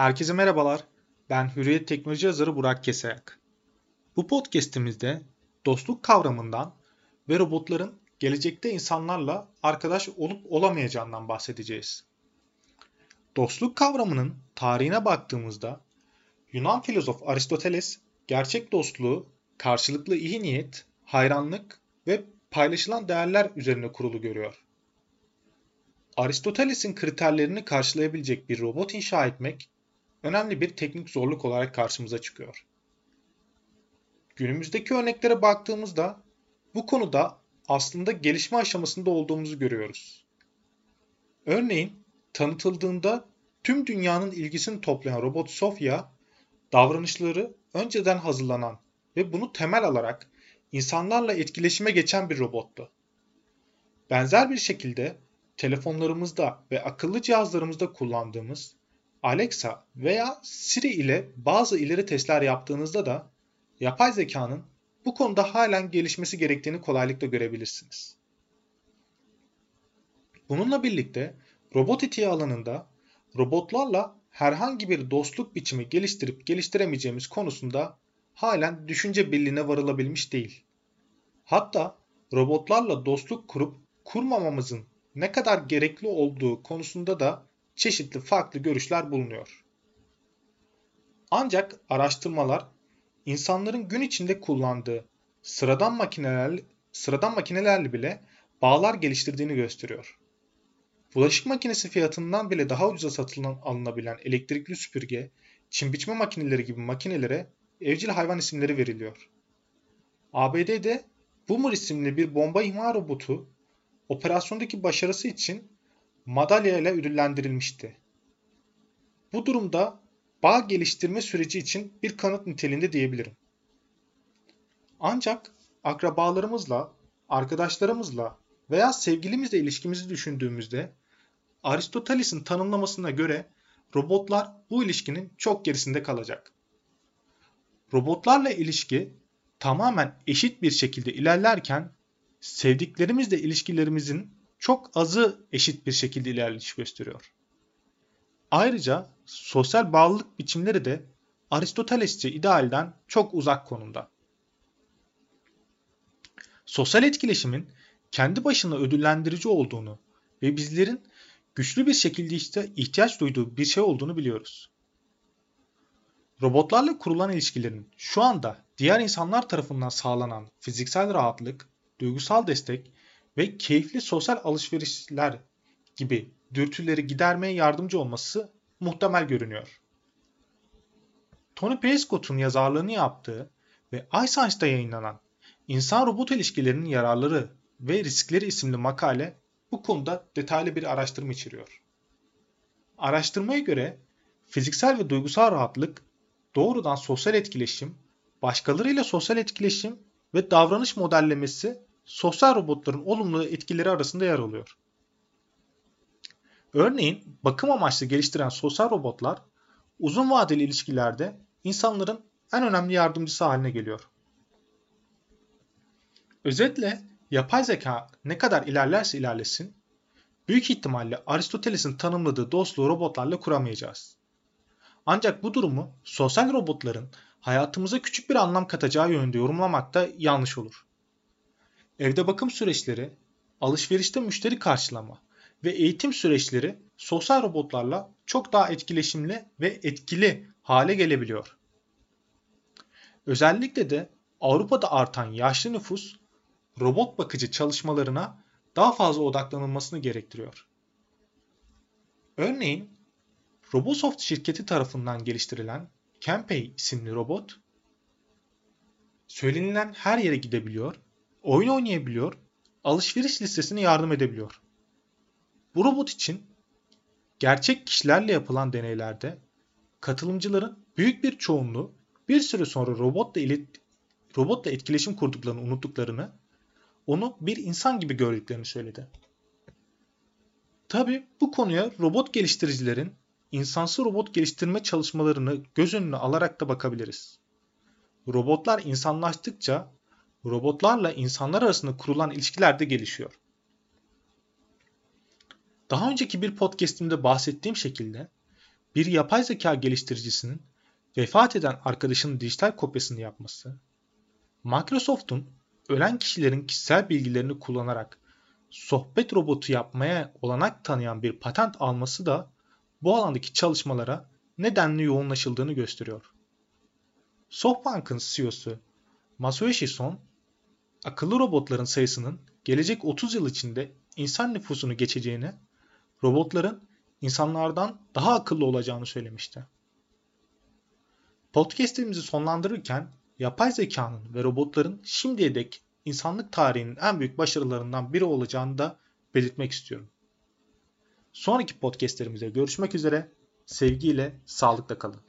Herkese merhabalar. Ben Hürriyet Teknoloji yazarı Burak Kesayak. Bu podcast'imizde dostluk kavramından ve robotların gelecekte insanlarla arkadaş olup olamayacağından bahsedeceğiz. Dostluk kavramının tarihine baktığımızda Yunan filozof Aristoteles gerçek dostluğu karşılıklı iyi niyet, hayranlık ve paylaşılan değerler üzerine kurulu görüyor. Aristoteles'in kriterlerini karşılayabilecek bir robot inşa etmek önemli bir teknik zorluk olarak karşımıza çıkıyor. Günümüzdeki örneklere baktığımızda bu konuda aslında gelişme aşamasında olduğumuzu görüyoruz. Örneğin tanıtıldığında tüm dünyanın ilgisini toplayan robot Sofia, davranışları önceden hazırlanan ve bunu temel alarak insanlarla etkileşime geçen bir robottu. Benzer bir şekilde telefonlarımızda ve akıllı cihazlarımızda kullandığımız Alexa veya Siri ile bazı ileri testler yaptığınızda da yapay zekanın bu konuda halen gelişmesi gerektiğini kolaylıkla görebilirsiniz. Bununla birlikte robot etiği alanında robotlarla herhangi bir dostluk biçimi geliştirip geliştiremeyeceğimiz konusunda halen düşünce birliğine varılabilmiş değil. Hatta robotlarla dostluk kurup kurmamamızın ne kadar gerekli olduğu konusunda da çeşitli farklı görüşler bulunuyor. Ancak araştırmalar insanların gün içinde kullandığı sıradan makineler sıradan makinelerle bile bağlar geliştirdiğini gösteriyor. Bulaşık makinesi fiyatından bile daha ucuza satılan alınabilen elektrikli süpürge, çim biçme makineleri gibi makinelere evcil hayvan isimleri veriliyor. ABD'de Boomer isimli bir bomba imha robotu operasyondaki başarısı için madalya ile ödüllendirilmişti. Bu durumda bağ geliştirme süreci için bir kanıt niteliğinde diyebilirim. Ancak akrabalarımızla, arkadaşlarımızla veya sevgilimizle ilişkimizi düşündüğümüzde Aristoteles'in tanımlamasına göre robotlar bu ilişkinin çok gerisinde kalacak. Robotlarla ilişki tamamen eşit bir şekilde ilerlerken sevdiklerimizle ilişkilerimizin çok azı eşit bir şekilde ilerleyiş gösteriyor. Ayrıca sosyal bağlılık biçimleri de Aristotelesçe idealden çok uzak konumda. Sosyal etkileşimin kendi başına ödüllendirici olduğunu ve bizlerin güçlü bir şekilde işte ihtiyaç duyduğu bir şey olduğunu biliyoruz. Robotlarla kurulan ilişkilerin şu anda diğer insanlar tarafından sağlanan fiziksel rahatlık, duygusal destek ve keyifli sosyal alışverişler gibi dürtüleri gidermeye yardımcı olması muhtemel görünüyor. Tony Prescott'un yazarlığını yaptığı ve iScience'da yayınlanan İnsan-Robot ilişkilerinin yararları ve riskleri isimli makale bu konuda detaylı bir araştırma içeriyor. Araştırmaya göre fiziksel ve duygusal rahatlık doğrudan sosyal etkileşim, başkalarıyla sosyal etkileşim ve davranış modellemesi sosyal robotların olumlu etkileri arasında yer alıyor. Örneğin bakım amaçlı geliştiren sosyal robotlar uzun vadeli ilişkilerde insanların en önemli yardımcısı haline geliyor. Özetle yapay zeka ne kadar ilerlerse ilerlesin büyük ihtimalle Aristoteles'in tanımladığı dostluğu robotlarla kuramayacağız. Ancak bu durumu sosyal robotların hayatımıza küçük bir anlam katacağı yönünde yorumlamak da yanlış olur. Evde bakım süreçleri, alışverişte müşteri karşılama ve eğitim süreçleri sosyal robotlarla çok daha etkileşimli ve etkili hale gelebiliyor. Özellikle de Avrupa'da artan yaşlı nüfus robot bakıcı çalışmalarına daha fazla odaklanılmasını gerektiriyor. Örneğin Robosoft şirketi tarafından geliştirilen Campey isimli robot söylenilen her yere gidebiliyor oyun oynayabiliyor, alışveriş listesine yardım edebiliyor. Bu robot için gerçek kişilerle yapılan deneylerde katılımcıların büyük bir çoğunluğu bir süre sonra robotla, ilet robotla etkileşim kurduklarını unuttuklarını, onu bir insan gibi gördüklerini söyledi. Tabi bu konuya robot geliştiricilerin insansı robot geliştirme çalışmalarını göz önüne alarak da bakabiliriz. Robotlar insanlaştıkça robotlarla insanlar arasında kurulan ilişkiler de gelişiyor. Daha önceki bir podcast'imde bahsettiğim şekilde bir yapay zeka geliştiricisinin vefat eden arkadaşının dijital kopyasını yapması, Microsoft'un ölen kişilerin kişisel bilgilerini kullanarak sohbet robotu yapmaya olanak tanıyan bir patent alması da bu alandaki çalışmalara nedenli yoğunlaşıldığını gösteriyor. SoftBank'ın CEO'su Masayoshi Son, akıllı robotların sayısının gelecek 30 yıl içinde insan nüfusunu geçeceğini, robotların insanlardan daha akıllı olacağını söylemişti. Podcast'imizi sonlandırırken yapay zekanın ve robotların şimdiye dek insanlık tarihinin en büyük başarılarından biri olacağını da belirtmek istiyorum. Sonraki podcastlerimizde görüşmek üzere. Sevgiyle, sağlıkla kalın.